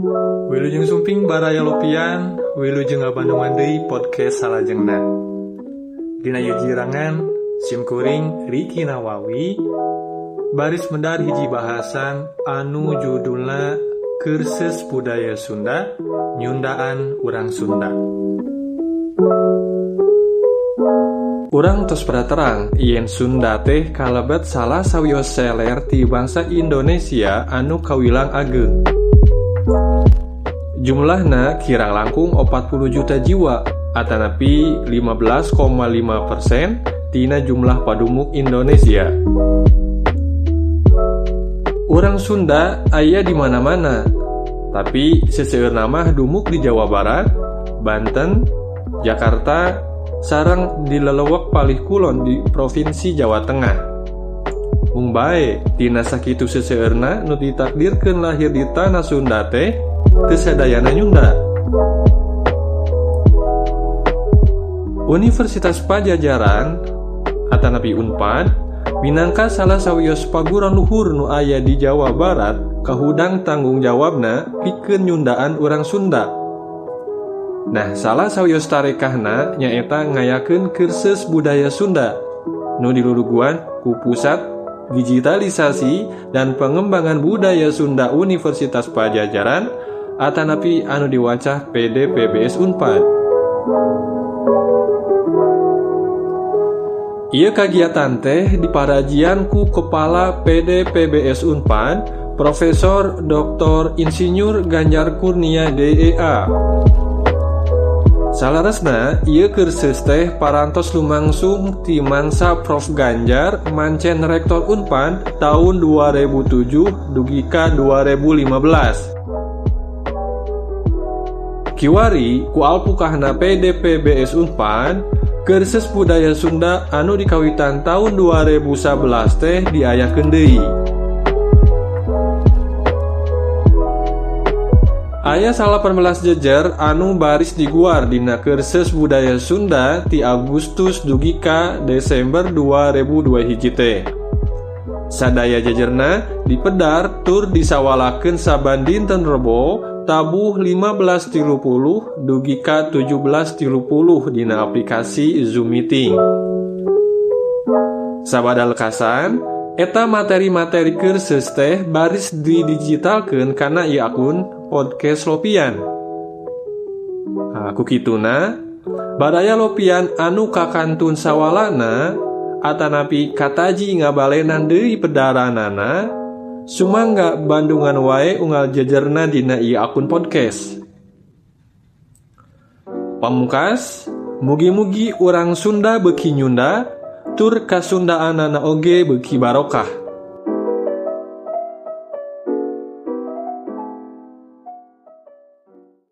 Wilujeng Sumping baraya lopian Wilujeng Bandungan Deui podcast salajengna. Dina yujirangan simkuring Riki Nawawi baris mendar hiji bahasan anu judulna kursus budaya Sunda nyundaan urang Sunda. Urang tos praterang Yen Sunda teh kalebet salah sawio seler ti bangsa Indonesia anu kawilang ageng. Jumlahna kirang langkung 40 juta jiwa atanapi 15,5 persen tina jumlah padumuk Indonesia. Orang Sunda ayah di mana-mana, tapi seseur nama dumuk di Jawa Barat, Banten, Jakarta, sarang di lelewek palih kulon di Provinsi Jawa Tengah. Mumbai, tina sakitu seseurna nu ditakdirkeun lahir di tanah Sunda teh Kesadayana Nyunda. Universitas Pajajaran Atanapi Unpad minangka salah sawios paguran luhur nu aya di Jawa Barat kahudang tanggung jawabna pikeun nyundaan orang Sunda. Nah salah sawios tarekahna nyaeta ngayakeun kursus budaya Sunda. Nu diluluguan ku pusat digitalisasi dan pengembangan budaya Sunda Universitas Pajajaran Atanapi anu diwacah PDPBS Unpad. Ia kagiatan teh di parajian ku Kepala PDPBS Unpad, Profesor Dr. Insinyur Ganjar Kurnia DEA. Salaresna, ia kursus teh parantos lumangsung ti mangsa Prof Ganjar mancen Rektor Unpad tahun 2007 dugika 2015. Kiwari ku Alpukahna PDP BS Unpad Kerses budaya Sunda anu dikawitan tahun 2011 teh di ayah Kendei Ayah salah 18 jejer anu baris diguar dina Kerses budaya Sunda ti Agustus Dugika Desember 2002 hiji teh. Sadaya jejerna dipedar tur disawalaken saban dinten Rebo tabuh 1530 dugi ka 1730 dina aplikasi Zoom meeting. Sabadal kasan, eta materi-materi kursus teh baris didigitalkeun kana ieu akun podcast Lopian. Aku kituna, badaya Lopian anu kakantun sawalana, atanapi kataji ngabalenan deui pedaranana, Sumangga Bandungan wae unggal jejerna dina ieu akun podcast. Pamungkas, mugi-mugi urang Sunda beki nyunda, tur kasundaan anak oge beki barokah.